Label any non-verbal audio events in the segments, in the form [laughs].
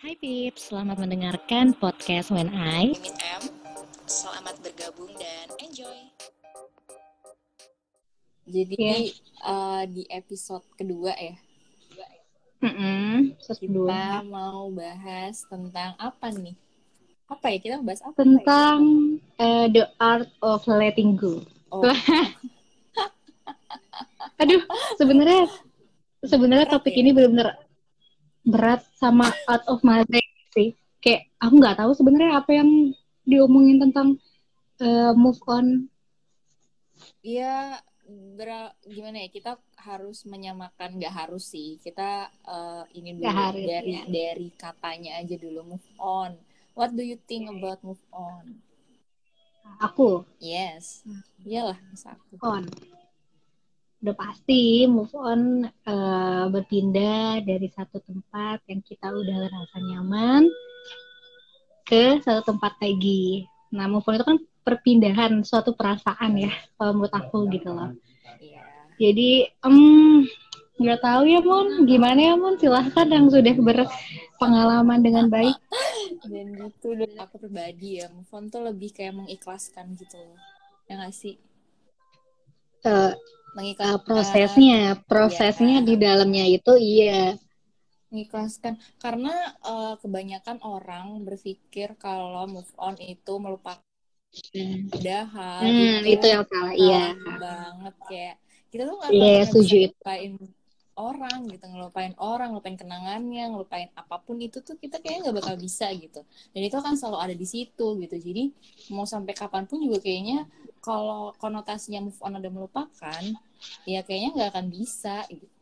Hai Pips, selamat mendengarkan podcast When I Mimin M. Selamat bergabung dan enjoy. Jadi Yes. uh, di episode kedua ya, Mm-mm, kita kedua. mau bahas tentang apa nih? Apa ya? Kita mau bahas apa? ya? tentang eh, the art of letting go. Oh, [laughs] Aduh, sebenarnya sebenarnya topik ya? ini benar-benar berat sama out of my range sih. Kayak aku nggak tahu sebenarnya apa yang diomongin tentang eh, move on. Iya, ber- gimana ya? Kita harus menyamakan, nggak harus sih. Kita uh, ini dulu Nggak harus, dari ya. dari katanya aja dulu move on. What do you think about move on? Aku Yes, iyalah masa aku. on. Udah pasti move on eh, berpindah dari satu tempat yang kita udah ngerasa nyaman ke satu tempat lagi. Nah, move on itu kan perpindahan suatu perasaan ya, kalau menurut aku gitu loh. Iya. Jadi, em, nggak tahu ya Mon, gimana ya Mon? Silahkan yang sudah berpengalaman dengan baik. [laughs] dan gitu dari aku pribadi ya move on tuh lebih kayak mengikhlaskan gitu loh ya nggak sih Eh, mengikhlaskan eh, prosesnya, prosesnya Iya. di dalamnya itu iya. mengikhlaskan karena eh, kebanyakan orang berpikir kalau move on itu melupakan padahal Hmm, itu yang salah, iya. banget kayak kita tuh nggak Iya, nggak bisa setuju itu. Orang gitu ngelupain orang ngelupain kenangannya ngelupain apa pun itu tuh kita kayaknya nggak bakal bisa gitu dan itu akan selalu ada di situ gitu jadi mau sampai kapan pun juga kayaknya kalau konotasinya move on ada melupakan ya kayaknya nggak akan bisa gitu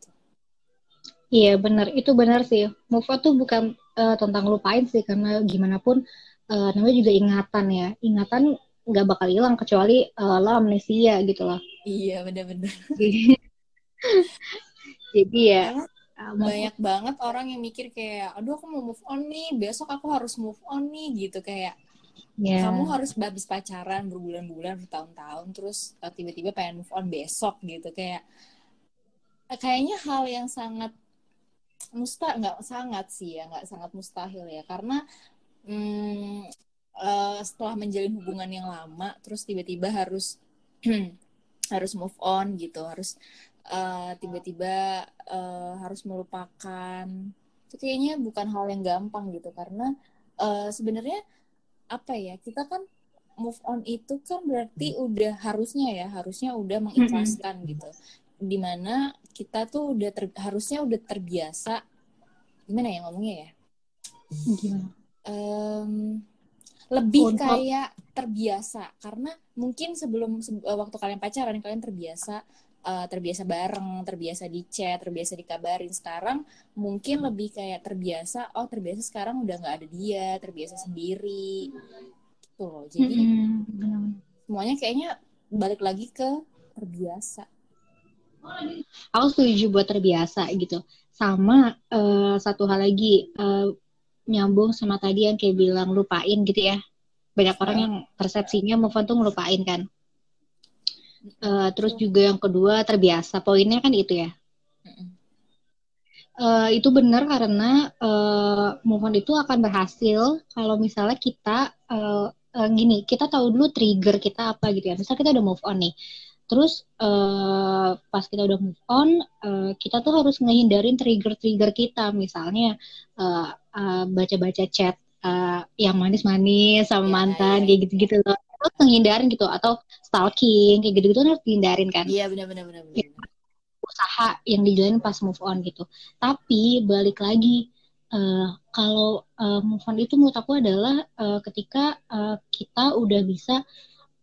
Iya benar, itu benar sih. Move on tuh bukan eh, tentang lupain sih, karena gimana pun eh, namanya juga ingatan ya. Ingatan nggak bakal hilang kecuali eh, lo amnesia gitu loh. iya bener-bener [laughs] Jadi, ya eh, move- banyak banget orang yang mikir kayak aduh aku mau move on nih besok aku harus move on nih gitu kayak ya. kamu harus habis pacaran berbulan-bulan bertahun-tahun terus uh, tiba-tiba pengen move on besok gitu kayak eh, kayaknya hal yang sangat musta nggak sangat sih ya nggak sangat mustahil ya karena hmm, eh, setelah menjalin hubungan yang lama terus tiba-tiba harus [clears throat] harus move on gitu harus eh, tiba-tiba eh, harus melupakan. Itu kayaknya bukan hal yang gampang gitu karena eh, sebenarnya apa ya kita kan move on itu kan berarti udah harusnya ya harusnya udah mengikhlaskan gitu. Di mana kita tuh udah ter- harusnya udah terbiasa. Gimana ya ngomongnya ya? Gimana? Em, lebih Untuk- kayak terbiasa. Karena mungkin sebelum se- waktu kalian pacaran kalian terbiasa eh, terbiasa bareng terbiasa di chat terbiasa dikabarin sekarang mungkin lebih kayak terbiasa oh terbiasa sekarang udah nggak ada dia terbiasa sendiri gitu loh jadi benar-benar. semuanya kayaknya balik lagi ke terbiasa Aku setuju buat terbiasa gitu. Sama eh, satu hal lagi eh, nyambung sama tadi yang kayak bilang lupain gitu ya. Banyak orang Ya. yang persepsinya move on tuh ngelupain kan. Eh, terus juga yang kedua terbiasa. Poinnya kan itu ya. Eh, itu benar karena eh, move on itu akan berhasil kalau misalnya kita eh, eh, gini, kita tahu dulu trigger kita apa gitu ya. Misal kita udah move on nih. Terus eh, pas kita udah move on, eh, kita tuh harus ngehindarin trigger-trigger kita. Misalnya eh, eh, baca-baca chat eh, yang manis-manis sama Ya, mantan ya, kayak gitu-gitu loh. Terus ngehindarin gitu atau stalking kayak gitu-gitu harus dihindarin kan iya benar benar usaha yang dijalin pas move on gitu. Tapi balik lagi eh, kalau eh, move on itu menurut aku adalah eh, ketika eh, kita udah bisa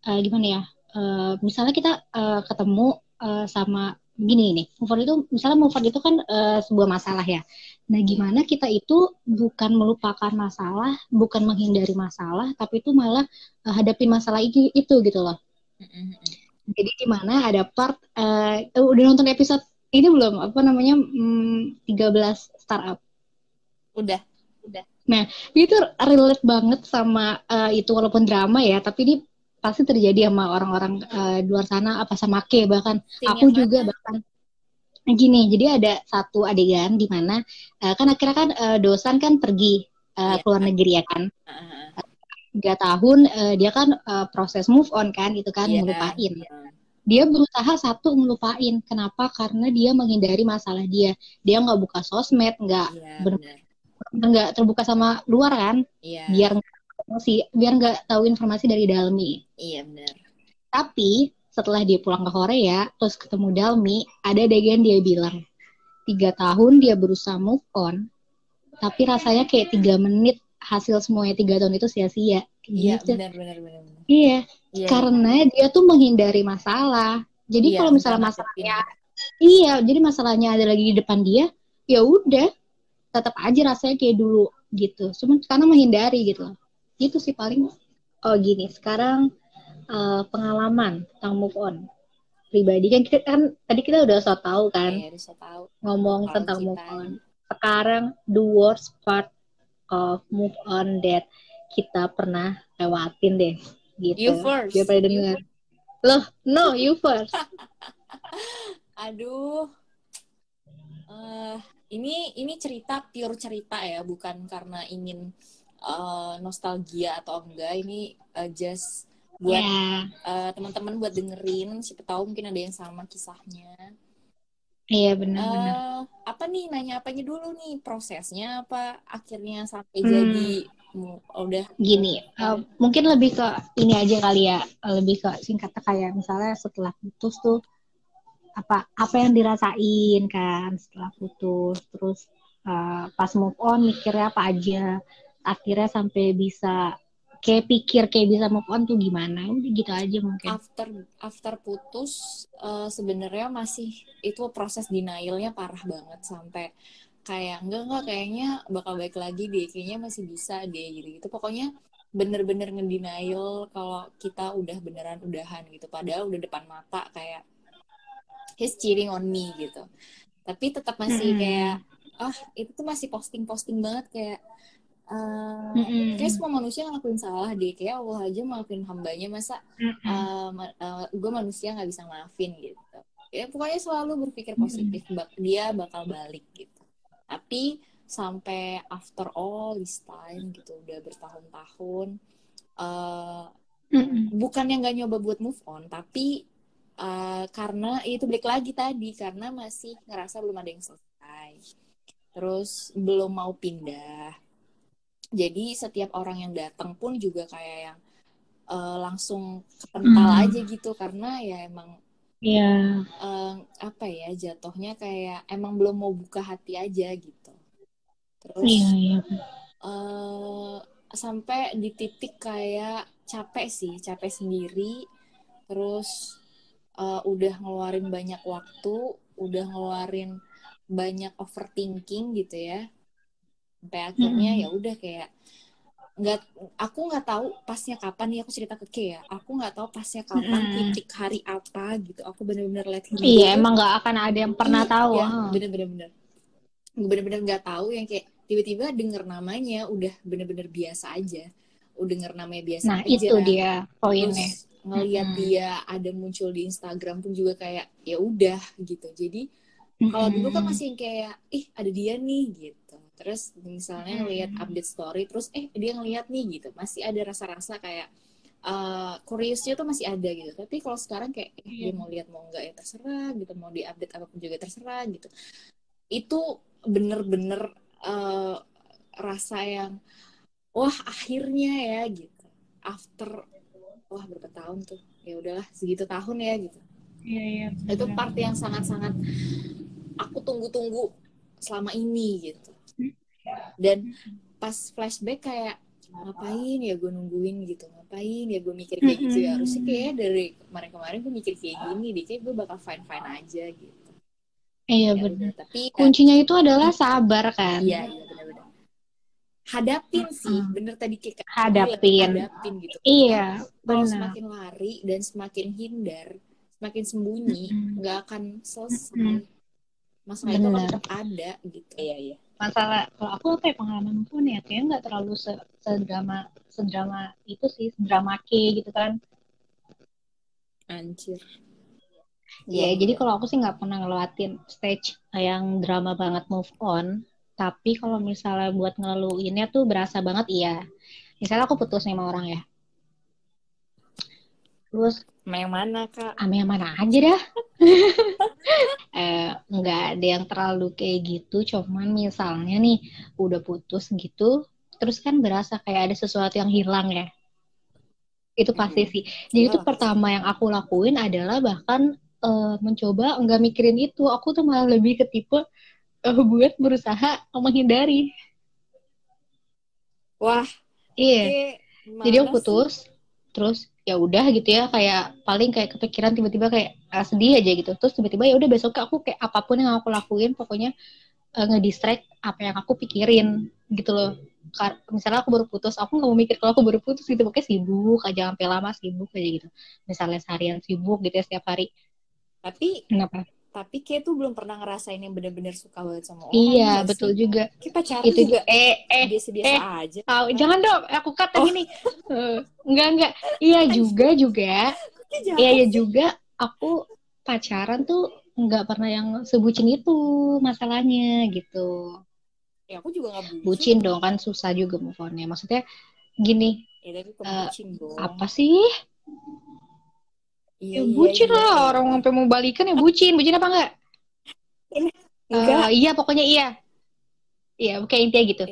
eh, gimana ya? eh, misalnya kita eh, ketemu eh, sama gini nih, move on itu misalnya move on itu kan eh, sebuah masalah ya. Nah, gimana kita itu bukan melupakan masalah, bukan menghindari masalah, tapi itu malah eh, hadapin masalah itu, itu gitu loh. Mm-mm. Jadi di mana ada part eh, eh, udah nonton episode ini belum apa namanya hmm, 13 startup. udah Itu relate banget sama eh, itu walaupun drama ya, tapi ini pasti terjadi sama orang-orang di luar sana apa sama Ke bahkan. Scene aku juga mana? bahkan. Gini. Jadi ada satu adegan di mana eh, kan akhirnya kan eh, dosan kan pergi uh, keluar negeri ya kan. Tiga tahun uh, dia kan uh, proses move on kan gitu kan yeah. ngelupain. dia berusaha satu ngelupain. Kenapa? Karena dia menghindari masalah dia. Dia nggak buka sosmed nggak yeah, nggak terbuka sama luar kan. Yeah. biar informasi biar nggak tahu informasi dari Dalmi. Iya benar. Tapi setelah dia pulang ke Korea terus ketemu Dalmi ada adegan dia bilang tiga tahun dia berusaha move on tapi rasanya kayak tiga menit hasil semuanya tiga tahun itu sia-sia. Iya gitu. benar benar benar iya yeah. karena dia tuh menghindari masalah. Jadi yeah, kalau misalnya masalahnya iya jadi masalahnya ada lagi di depan dia ya udah tetap aja rasanya kayak dulu gitu. Cuma karena menghindari gitu loh gitu sih paling oh gini sekarang uh, pengalaman tentang move on pribadi. Kan kita kan tadi kita udah so tahu kan ya, so tahu. ngomong Tau tentang kita. move on. Sekarang the worst part of move on that kita pernah lewatin deh gitu. You first. Biar pada dengar loh no you first. [laughs] Aduh. Uh, ini ini cerita pure cerita ya bukan karena ingin uh, nostalgia atau enggak ini uh, just buat yeah. uh, teman-teman buat dengerin siapa tahu mungkin ada yang sama kisahnya. Iya benar-benar uh, apa nih nanya apanya dulu nih prosesnya apa akhirnya sampai hmm. jadi udah. Gini uh, mungkin lebih ke ini aja kali ya lebih ke singkatnya kayak misalnya setelah putus tuh apa apa yang dirasain kan setelah putus terus uh, pas move on mikirnya apa aja akhirnya sampai bisa kayak pikir kayak bisa move on tuh gimana? Udah gitu aja mungkin. After after putus uh, sebenarnya masih itu proses denialnya parah banget sampai kayak enggak enggak kayaknya bakal baik lagi deh kayaknya masih bisa deh gitu gitu pokoknya bener-bener ngedenial kalau kita udah beneran udahan gitu. Padahal udah depan mata kayak he's cheating on me gitu. Tapi tetap masih hmm. kayak ah oh, itu tuh masih posting-posting banget kayak Uh, kayak semua manusia ngelakuin salah deh kayak Allah aja maafin hambanya masa mm-hmm. uh, uh, gue manusia nggak bisa maafin gitu ya pokoknya selalu berpikir positif mm-hmm. dia bakal balik gitu tapi sampai after all this time gitu udah bertahun-tahun uh, mm-hmm. bukan yang nggak nyoba buat move on tapi uh, karena itu balik lagi tadi karena masih ngerasa belum ada yang selesai terus belum mau pindah jadi setiap orang yang datang pun juga kayak yang uh, langsung kepental hmm. aja gitu karena ya emang Iya. Yeah. Uh, apa ya jatuhnya kayak emang belum mau buka hati aja gitu. Terus yeah, yeah. Uh, sampai di titik kayak capek sih, capek sendiri. Terus uh, udah ngeluarin banyak waktu, udah ngeluarin banyak overthinking gitu ya sampai akhirnya hmm. ya udah kayak nggak aku nggak tahu pasnya kapan nih aku cerita ke Kay ya. Aku nggak tahu pasnya kapan hmm. titik hari apa gitu. Aku bener-bener lihat iya emang nggak akan ada yang pernah iya, tahu ya, bener-bener bener. Bener-bener nggak tahu yang kayak tiba-tiba denger namanya udah bener-bener biasa aja. Udah denger namanya biasa nah, aja itu dia poinnya. Terus ngelihat hmm. dia ada muncul di Instagram pun juga kayak ya udah gitu. Jadi kalau dulu kan masih kayak ih ada dia nih gitu terus misalnya ngelihat update story terus eh dia ngelihat nih gitu. Masih ada rasa-rasa kayak uh, curiousnya tuh masih ada gitu. Tapi kalau sekarang kayak eh, dia mau lihat mau enggak ya terserah gitu. Mau di update apa pun juga terserah gitu. Itu bener-bener uh, rasa yang wah akhirnya ya gitu. After wah berapa tahun tuh? Ya udahlah segitu tahun ya gitu. Iya iya itu part yang sangat-sangat aku tunggu-tunggu selama ini gitu dan pas flashback kayak ngapain ya gue nungguin gitu ngapain ya gue mikir kayak gitu ya? Harusnya kayak dari kemarin-kemarin gue mikir kayak gini deh kayak gue bakal fine fine aja gitu. Iya ya, benar tapi kuncinya itu adalah sabar kan? Iya iya benar-benar hadapin sih bener tadi kayak hadapin. hadapin gitu. Iya kalau semakin lari dan semakin hindar semakin sembunyi nggak akan selesai. Masalah itu akan tetap ada gitu. Iya iya masalah kalau aku ya pengalaman pun ya kayaknya nggak terlalu se sedrama sedrama itu sih sedrama K gitu kan anjir ya, ya jadi kalau aku sih nggak pernah ngelewatin stage yang drama banget move on Tapi kalau misalnya buat ngeluinnya tuh berasa banget iya. Misalnya aku putus nih sama orang ya. Terus Sama yang mana kak? sama yang mana aja dah. [laughs] eh, nggak ada yang terlalu kayak gitu. Cuman misalnya nih udah putus gitu. Terus kan berasa kayak ada sesuatu yang hilang ya. Itu pasti sih. Jadi itu pertama yang aku lakuin adalah bahkan eh, mencoba nggak mikirin itu. Aku tuh malah lebih ke tipe eh, buat berusaha menghindari. Wah, Iya. Jadi aku mana sih? putus, terus ya udah gitu ya kayak paling kayak kepikiran tiba-tiba kayak ah, sedih aja gitu. Terus tiba-tiba ya udah besok aku kayak apa pun yang aku lakuin pokoknya eh, ngedistract apa yang aku pikirin gitu loh. Kar- misalnya aku baru putus, aku nggak mau mikir kalau aku baru putus gitu, pokoknya sibuk aja sampai lama sibuk aja gitu. Misalnya seharian sibuk gitu ya setiap hari. Tapi Kenapa? Tapi kayak tuh belum pernah ngerasain yang bener-bener suka banget sama orang Iya, nggak betul sih? juga. Kayak pacaran Itu juga eh eh biasa-biasa eh. aja. tahu jangan dong, aku kata Oh. gini. Eh, enggak enggak. Iya juga juga. Iya ya sih. juga aku pacaran tuh nggak pernah yang sebucin itu masalahnya gitu. Ya aku juga gak bucin. Bucin dong kan susah juga move on-nya. Maksudnya gini, Ya tapi pembucin dong. apa sih? Iya, Ya iya, bucin iya, lah, iya. orang sampai mau balikan ya bucin. Bucin apa enggak? Enggak. Eh, iya pokoknya iya. Iya, kayak intinya gitu.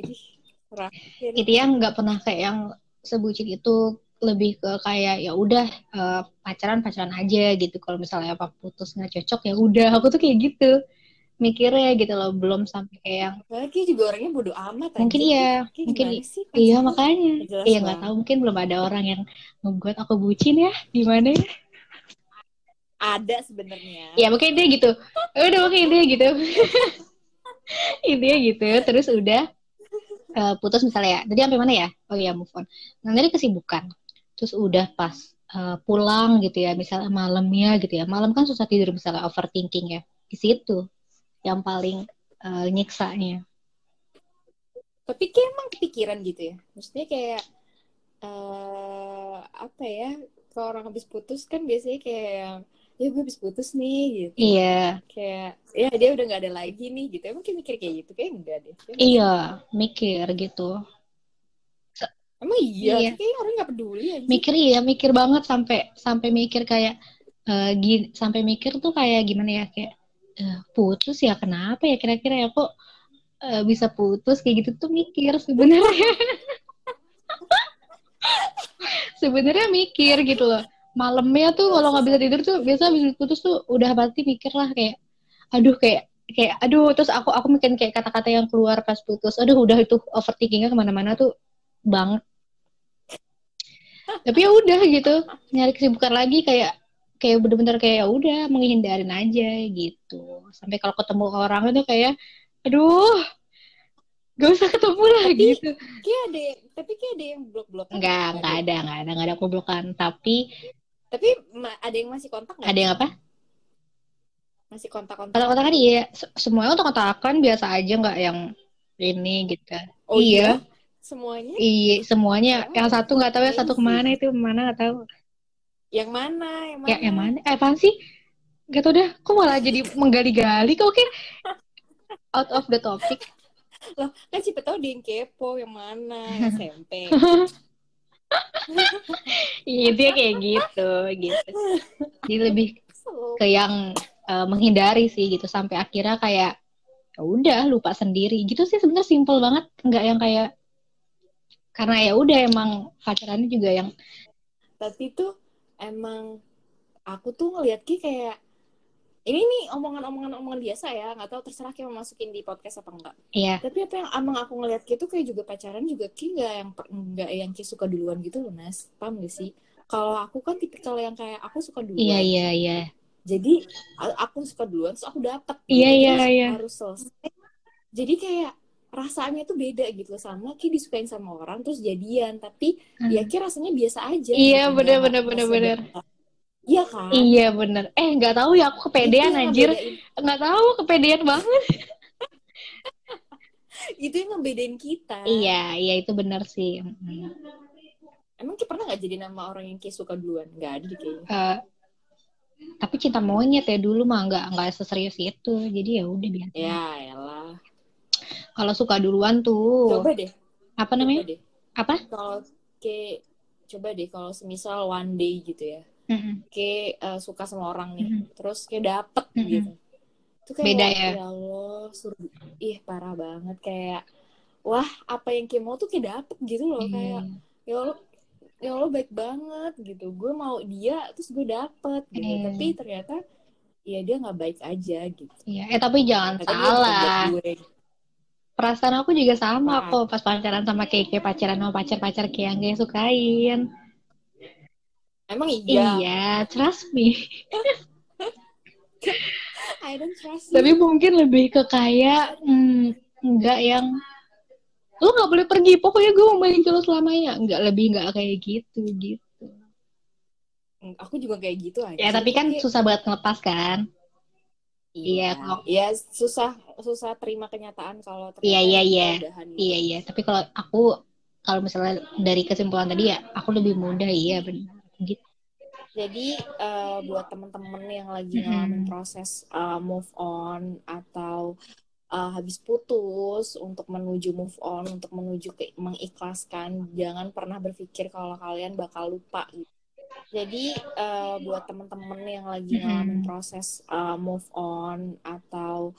Terakhir. Intinya nggak pernah kayak yang sebucin itu lebih ke kayak ya udah eh, pacaran pacaran aja gitu. Kalau misalnya apa putus nggak cocok ya udah. Aku tuh kayak gitu mikirnya gitu loh. Belum sampai kayak yang Lagi juga orangnya bodo amat Mungkin anjir. iya, kayak mungkin sih Iya makanya. Iya nggak tahu mungkin belum ada orang yang membuat aku bucin ya gimana ya? Ada sebenarnya. Ya mungkin dia gitu. Udah mungkin dia gitu. [laughs] Intinya gitu. Terus udah eh, putus misalnya ya. Tadi sampai mana ya? Oh iya move on. Nah dari kesibukan. Terus udah pas eh, pulang gitu ya. Misalnya malamnya gitu ya. Malam kan susah tidur misalnya overthinking ya. Di situ yang paling eh, nyiksanya. Tapi kayak emang kepikiran gitu ya. Maksudnya kayak eh apa ya? Kalau orang habis putus kan biasanya kayak ya gue habis putus nih gitu. Iya. Kayak ya dia udah nggak ada lagi nih gitu. Emang kayak mikir kayak gitu kayak enggak deh. Ya sih? Iya. Mikir gitu. Emang iya, Iya. kayak orang nggak peduli aja. mikir iya mikir banget sampai sampai mikir kayak eh, gi- sampai mikir tuh kayak gimana ya kayak eh, putus ya kenapa ya kira-kira ya kok eh, bisa putus kayak gitu tuh mikir sebenarnya [laughs] sebenarnya mikir gitu loh malamnya tuh kalau nggak bisa tidur tuh biasa habis putus tuh udah pasti mikir lah kayak aduh kayak kayak aduh terus aku aku mikirin kayak kata-kata yang keluar pas putus aduh udah itu overthinkingnya ke mana-mana tuh banget. Tapi ya udah gitu nyari kesibukan lagi kayak kayak bener-bener kayak ya udah menghindarin aja gitu. Sampai kalau ketemu orang itu kayak aduh gak usah ketemu lah Tapi- gitu. Kayak ada, tapi kayak ada yang blok-blok. nggak nggak ada nggak ada nggak ada koblokan tapi Tapi ada yang masih kontak nggak? ada yang apa Masih kontak-kontak. kotak-kotakan iya Se- semuanya kotak-kotakan biasa aja nggak yang ini gitu Oh iya. iya. Semuanya iya semuanya Oh, yang satu nggak tahu ya satu ke mana itu ke mana nggak tahu yang mana? Yang mana? ya yang mana eh apaan sih Gak tau dah, kok malah jadi menggali-gali kok oke out of the topic. [laughs] Loh, kan siapa tahu dia yang kepo yang mana? [laughs] Yang SMP. [laughs] Iya dia kayak gitu, gitu. Jadi lebih ke yang eh, menghindari sih gitu sampai akhirnya kayak ya udah lupa sendiri gitu sih sebenarnya simple banget nggak yang kayak karena ya udah emang pacarannya juga yang Tapi tuh emang aku tuh ngeliat Ki kayak ini nih omongan-omongan omongan biasa ya, nggak tahu terserah Ki mau masukin di podcast apa enggak. ya Tapi apa yang emang aku ngeliat Ki tuh kayak juga pacaran juga Ki nggak yang nggak yang Ki suka duluan gitu loh Nas. Paham gak sih? Kalau aku kan tipikal yang kayak aku suka duluan. iya iya iya Jadi aku suka duluan terus aku dapet. Iya, gitu, iya, terus iya. Harus selesai. Jadi kayak rasanya tuh beda gitu sama Ki disukain sama orang terus jadian tapi Hmm. ya Ki rasanya biasa aja. Iya, gitu. bener, bener, bener, sebeda- bener. Iya kan? iya bener. Eh nggak tahu ya aku kepedean anjir. nggak tahu kepedean banget. [laughs] Itu yang ngebedain kita. iya iya itu bener sih. Mm. Emang pernah gak jadi nama orang yang Ki suka duluan? Gak ada deh kayaknya. Eh, tapi cinta monyet ya dulu mah nggak nggak seserius itu. Jadi ya udah biasa Ya elah. kalau suka duluan tuh. Coba deh. Apa namanya? coba deh. Apa? Kalau kayak coba deh kalau semisal one day gitu ya Mm-mm. kayak uh, suka sama orang nih Mhm. terus kayak dapet Mhm. gitu itu kayak Beda wah, ya? Allah surga ih parah banget kayak wah apa yang kayak mau tuh kayak dapet gitu loh kayak Iya. ya Allah ya Allah baik banget gitu gue mau dia terus gue dapet gitu Iya. tapi ternyata ya dia nggak baik aja gitu Iya, eh tapi jangan buat salah. gue Perasaan aku juga sama Apaan? kok pas pacaran sama Keke, pacaran sama pacar-pacar kayak yang kayak sukain. Emang iya Iya, trust me. [laughs] I don't trust you Tapi mungkin lebih ke kayak hmm, enggak yang lu nggak boleh pergi, pokoknya gue mau main lu selamanya. Enggak lebih enggak kayak gitu gitu. Aku juga kayak gitu aja Ya tapi kan Kayak- susah banget ngelepas kan. Iya, Iya, iya susah susah terima kenyataan kalau Iya, iya, iya. gitu. Iya iya, tapi kalau aku kalau misalnya dari kesimpulan tadi ya, aku lebih mudah iya benar. Gitu. Jadi eh, buat temen-temen yang lagi Mhm. ngalamin proses eh, move on atau eh, habis putus untuk menuju move on, untuk menuju ke mengikhlaskan, jangan pernah berpikir kalau kalian bakal lupa. gitu. Jadi eh, buat temen-temen yang lagi Mhm. ngalamin proses eh, move on atau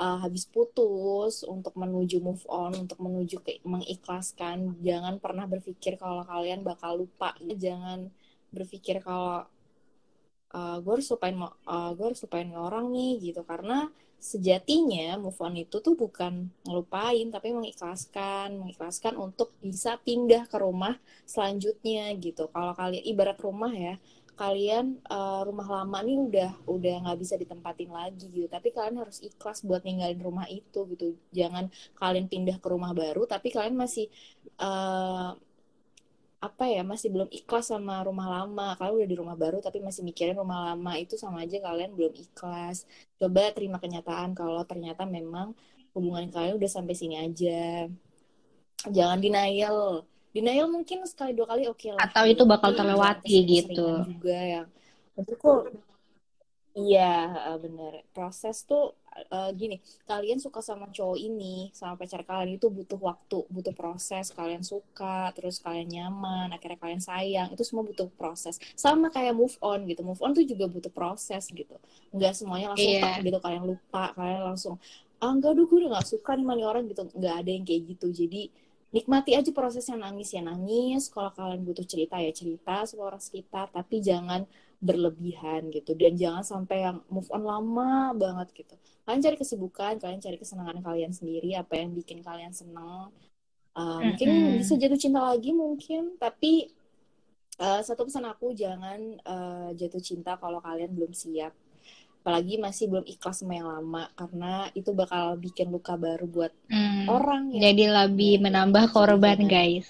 eh, habis putus untuk menuju move on, untuk menuju ke mengikhlaskan, jangan pernah berpikir kalau kalian bakal lupa. Jangan berpikir kalau uh, gue harus lupain uh, gue harus lupain orang nih gitu. Karena sejatinya move on itu tuh bukan ngelupain tapi mengikhlaskan mengikhlaskan untuk bisa pindah ke rumah selanjutnya gitu. Kalau kalian ibarat rumah ya kalian uh, rumah lama nih udah udah nggak bisa ditempatin lagi gitu. Tapi kalian harus ikhlas buat ninggalin rumah itu gitu. Jangan kalian pindah ke rumah baru tapi kalian masih uh, apa ya masih belum ikhlas sama rumah lama. Kalian udah di rumah baru tapi masih mikirin rumah lama. Itu sama aja kalian belum ikhlas. Coba terima kenyataan kalau ternyata memang hubungan kalian udah sampai sini aja. Jangan denial. Denial mungkin sekali dua kali oke lah. Atau itu bakal terlewati gitu. juga yang menurutku iya eh, bener. Proses tuh eh, gini kalian suka sama cowok ini sama pacar kalian itu butuh waktu butuh proses kalian suka terus kalian nyaman akhirnya kalian sayang itu semua butuh proses. Sama kayak move on gitu move on tuh juga butuh proses gitu. Nggak semuanya langsung Iya. tak gitu kalian lupa kalian langsung ah enggak aduh gue udah gak suka nih sama nih orang gitu. Nggak ada yang kayak gitu. Jadi nikmati aja prosesnya nangis ya. Nangis kalau kalian butuh cerita ya cerita sama orang sekitar tapi jangan berlebihan gitu. Dan jangan sampai yang move on lama banget gitu. Kalian cari kesibukan kalian cari kesenangan kalian sendiri apa yang bikin kalian seneng. Uh, mungkin Mm-mm. bisa jatuh cinta lagi mungkin tapi uh, satu pesan aku jangan uh, jatuh cinta kalau kalian belum siap apalagi masih belum ikhlas sama yang lama karena itu bakal bikin luka baru buat Hmm. orang yang Jadi lebih menambah korban, guys.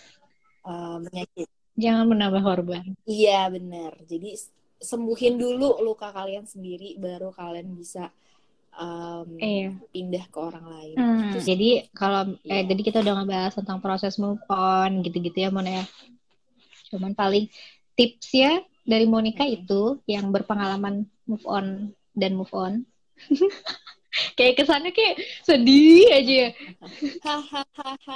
uh, menyakit Jangan menambah korban. Iya benar. Jadi sembuhin dulu luka kalian sendiri, baru kalian bisa um, Iya. pindah ke orang lain. Hmm, Itu sih. jadi kalau eh Iya. jadi kita udah ngebahas tentang proses move on gitu-gitu ya Mon ya. Cuman paling tips ya dari Monica Mm-mm. itu yang berpengalaman move on dan move on. [laughs] kayak kesannya kayak sedih aja ya.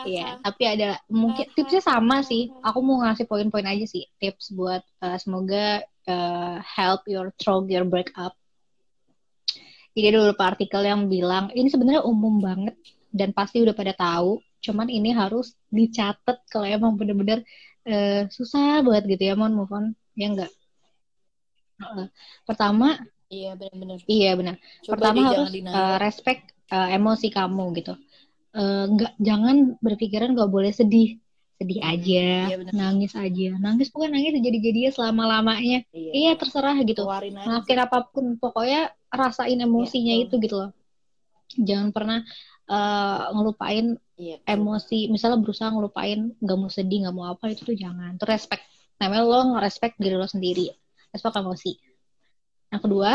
Iya, tapi ada mungkin tipsnya sama sih. Aku mau ngasih poin-poin aja sih tips buat eh, semoga eh, help your through your breakup. Jadi ada beberapa artikel yang bilang ini sebenarnya umum banget dan pasti udah pada tahu. Cuman ini harus dicatat kalau emang bener-bener eh, susah banget gitu ya mau move on. Ya enggak. Heeh. Pertama, Iya benar-benar. iya benar. Coba Pertama harus eh, respect eh, emosi kamu gitu. Eh, nggak jangan berpikiran nggak boleh sedih. Sedih Hmm, aja, iya nangis aja. Nangis bukan nangis jadi-jadinya selama-lamanya. Iya. Iya, terserah gitu. Ngelakuin apa pun, pokoknya rasain emosinya Iya, itu gitu loh. Jangan pernah eh, ngelupain Iya. emosi. Misalnya berusaha ngelupain, nggak mau sedih, nggak mau apa, itu tuh jangan. Itu respect. Namanya lo nge-respect diri lo sendiri. Respect emosi. Yang kedua,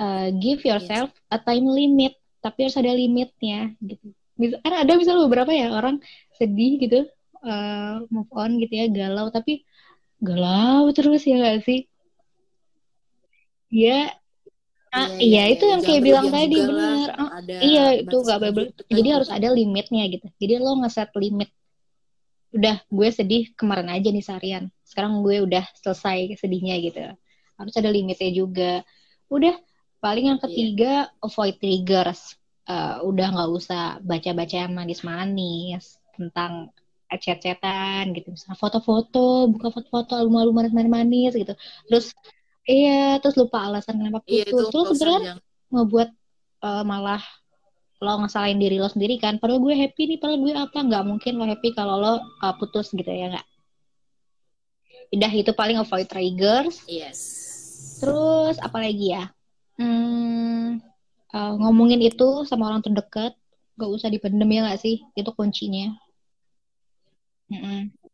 eh, give yourself a time limit. Tapi harus ada limitnya gitu. Bisa, kan ada misalnya beberapa ya orang sedih gitu, eh, move on gitu ya, galau. Tapi galau terus ya gak sih? Dia Ah, iya, iya, itu yang kayak bilang tadi benar. Ah, iya, itu gak boleh. Jadi harus ada limitnya gitu. Jadi lo ngeset limit. Udah, gue sedih kemarin aja nih seharian. Sekarang gue udah selesai sedihnya gitu. Harus ada limitnya juga. Udah, paling yang ketiga yeah. avoid triggers. Uh, udah nggak usah baca-baca yang manis-manis tentang chat-chatan gitu misalnya foto-foto buka foto-foto album-album manis-manis gitu terus Iya, terus lupa alasan kenapa putus. Iya, itu terus sebenarnya ngebuat uh, malah lo ngesalahin diri lo sendiri kan. Padahal gue happy nih, padahal gue apa? Nggak mungkin lo happy kalau lo uh, putus gitu ya nggak? Udah itu paling avoid triggers. Yes. Terus apa lagi ya? Hmm, uh, ngomongin itu sama orang terdekat, gak usah dipendem ya nggak sih? Itu kuncinya. Mm -mm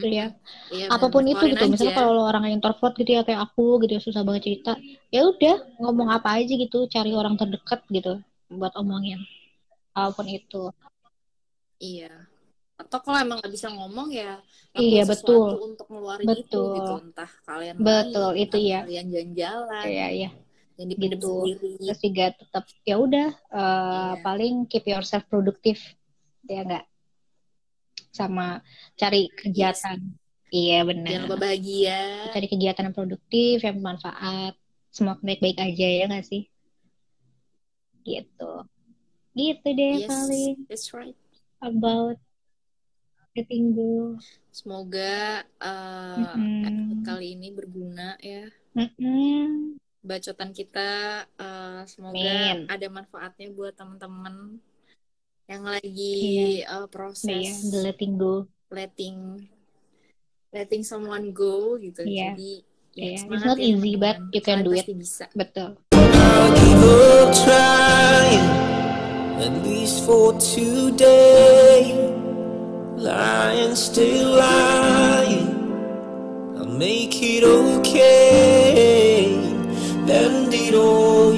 gitu ya. Iya, Apa pun itu gitu. Aja. Misalnya kalau lo orang yang introvert gitu ya kayak aku gitu ya susah banget cerita. Ya udah ngomong apa aja gitu, cari orang terdekat gitu buat omongin. Apa pun itu. Iya. Atau kalau emang nggak bisa ngomong ya iya betul untuk ngeluarin betul. itu gitu entah kalian betul main, itu ya kalian jalan-jalan iya iya yang gitu sendiri. terus juga tetap ya udah uh, iya. paling keep yourself produktif ya enggak sama cari kegiatan. Yes. Iya benar. Jangan lupa bahagia. Cari kegiatan yang produktif, yang bermanfaat. Semua baik-baik aja ya nggak sih? Gitu. Gitu deh yes, paling. That's right. About letting go. Semoga uh, mm-hmm. kali ini berguna ya. Mm-hmm. Bacotan kita uh, semoga Min. ada manfaatnya buat teman-teman yang lagi iya. uh, proses iya, the letting go letting letting someone go gitu iya. jadi ya, yeah. it's not ya, easy but you can do it bisa betul at least for today lying still lying. I'll make it okay. Bend it all